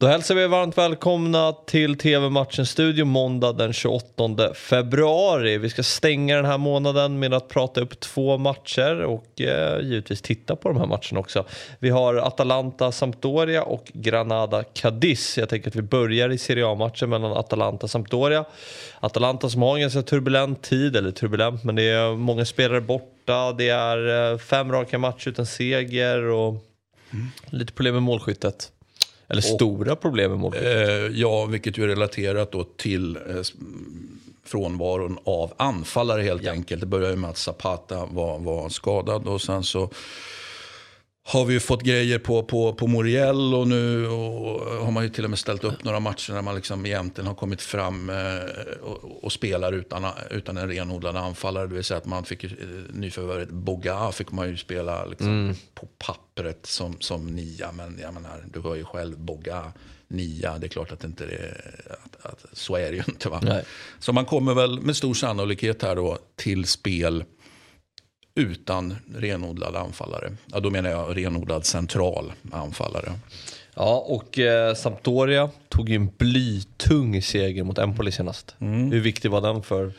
Då hälsar vi varmt välkomna till TV-matchen Studio måndag den 28 februari. Vi ska stänga den här månaden med att prata upp två matcher och eh, givetvis titta på de här matcherna också. Vi har Atalanta-Sampdoria och Granada-Cadiz. Jag tänker att vi börjar i Serie A-matchen mellan Atalanta Sampdoria. Atalanta som har en ganska turbulent tid, eller turbulent, men det är många spelare borta. Det är eh, fem raka matcher utan seger och mm. lite problem med målskyttet. Eller stora problem med målskyttet. Eh, ja, vilket ju är relaterat då till eh, frånvaron av anfallare helt ja. enkelt. Det började med att Zapata var, var skadad och sen så har vi ju fått grejer på, på, på Moriel och nu och har man ju till och med ställt upp några matcher när man liksom egentligen har kommit fram eh, och, och, spelar utan, utan en renodlad anfallare. Det vill säga att man fick eh, nyförvärvet Boga fick man ju spela liksom mm. på pappret som, som nia. Men jag menar, du hör ju själv Boga nia. Det är klart att, inte det, att, att så är det ju inte. Va? Så man kommer väl med stor sannolikhet här då till spel utan renodlad anfallare. Ja, då menar jag renodlad central anfallare. Ja, och eh, Sampdoria tog ju en blytung seger mot Empoli senast. Mm. Hur viktig var den för,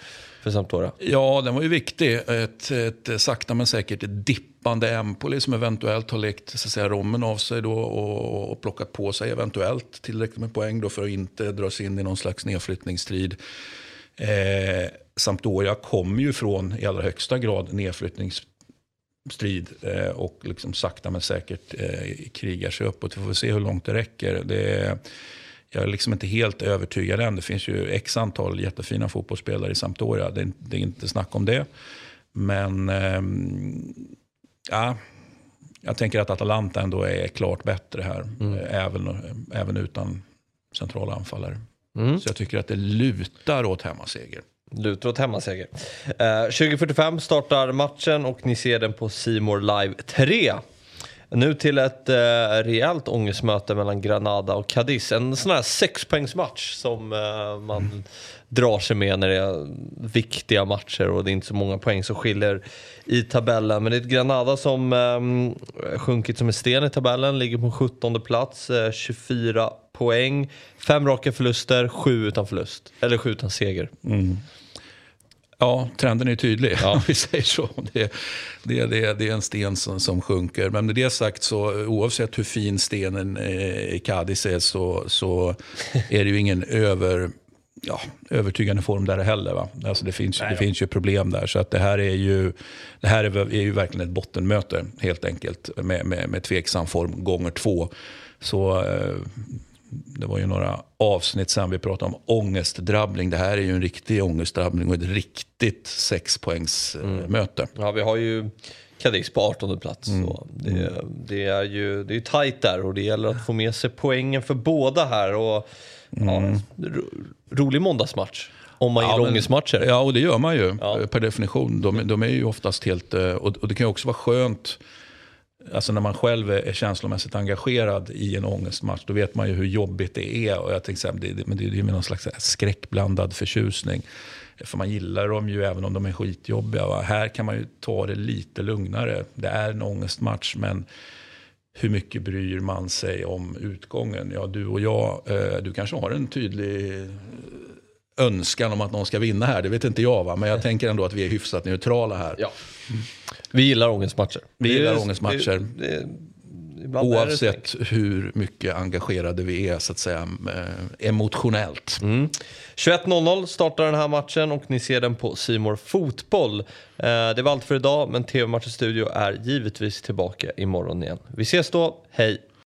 för Sampdoria? Ja, den var ju viktig. Ett, ett sakta men säkert dippande Empoli som eventuellt har lekt så att säga, rommen av sig då och, och plockat på sig eventuellt tillräckligt med poäng då för att inte dras in i någon slags nedflyttningsstrid. Eh, Sampdoria kommer ju från i allra högsta grad nedflyttningsstrid eh, och liksom sakta men säkert eh, krigar sig uppåt. Vi får se hur långt det räcker. Det jag är liksom inte helt övertygad än. Det finns ju x antal jättefina fotbollsspelare i Sampdoria. Det är, det är inte snack om det. Men eh, ja, jag tänker att Atalanta ändå är klart bättre här. Mm. Även, även utan centrala anfallare. Mm. Så jag tycker att det lutar åt hemmaseger. Lutar åt hemmaseger. Eh, 20.45 startar matchen och ni ser den på Simor Live 3. Nu till ett eh, rejält ångestmöte mellan Granada och Cadiz. En sån här sexpoängsmatch som eh, man mm. drar sig med när det är viktiga matcher och det är inte så många poäng som skiljer i tabellen. Men det är ett Granada som eh, sjunkit som en sten i tabellen, ligger på 17 plats, eh, 24 poäng, fem raka förluster, sju utan förlust. Eller sju utan seger. Mm. Ja, trenden är tydlig ja. om vi säger så. Det, det, det, det är en sten som, som sjunker. Men med det sagt så oavsett hur fin stenen i Cadiz är så, så är det ju ingen över, ja, övertygande form där heller. Va? Alltså det, finns, Nej, det finns ju problem där. Så att det här är ju, det här är, är ju verkligen ett bottenmöte helt enkelt med, med, med tveksam form gånger två. Så eh, det var ju några avsnitt sen vi pratade om ångestdrabbling. Det här är ju en riktig ångestdrabbling och ett riktigt sexpoängsmöte. Mm. Ja, vi har ju Cadiz på 18 plats. Mm. Så det, det, är ju det är tajt där och det gäller att få med sig poängen för båda här. Och, mm. ja, rolig måndagsmatch. Om man ja, gillar ångestmatcher. Ja, och det gör man ju ja. per definition. De, de är ju oftast helt... Eh, och, och det kan ju också vara skönt Alltså när man själv är känslomässigt engagerad i en ångestmatch, då vet man ju hur jobbigt det är. Och jag tänkte, det, men det är ju med någon slags skräckblandad förtjusning. För man gillar dem ju även om de är skitjobbiga. Va? Här kan man ju ta det lite lugnare. Det är en ångestmatch, men hur mycket bryr man sig om utgången? Ja, du och jag, eh, du kanske har en tydlig eh, önskan om att någon ska vinna här. Det vet inte jag, va? men jag tänker ändå att vi är hyfsat neutrala här. Ja. Vi gillar ångestmatcher. Vi gillar ångestmatcher. Det, det, Oavsett hur mycket engagerade vi är så att säga eh, emotionellt. Mm. 21.00 startar den här matchen och ni ser den på Simor Fotboll. Eh, det var allt för idag men TV Matchen Studio är givetvis tillbaka imorgon igen. Vi ses då, hej!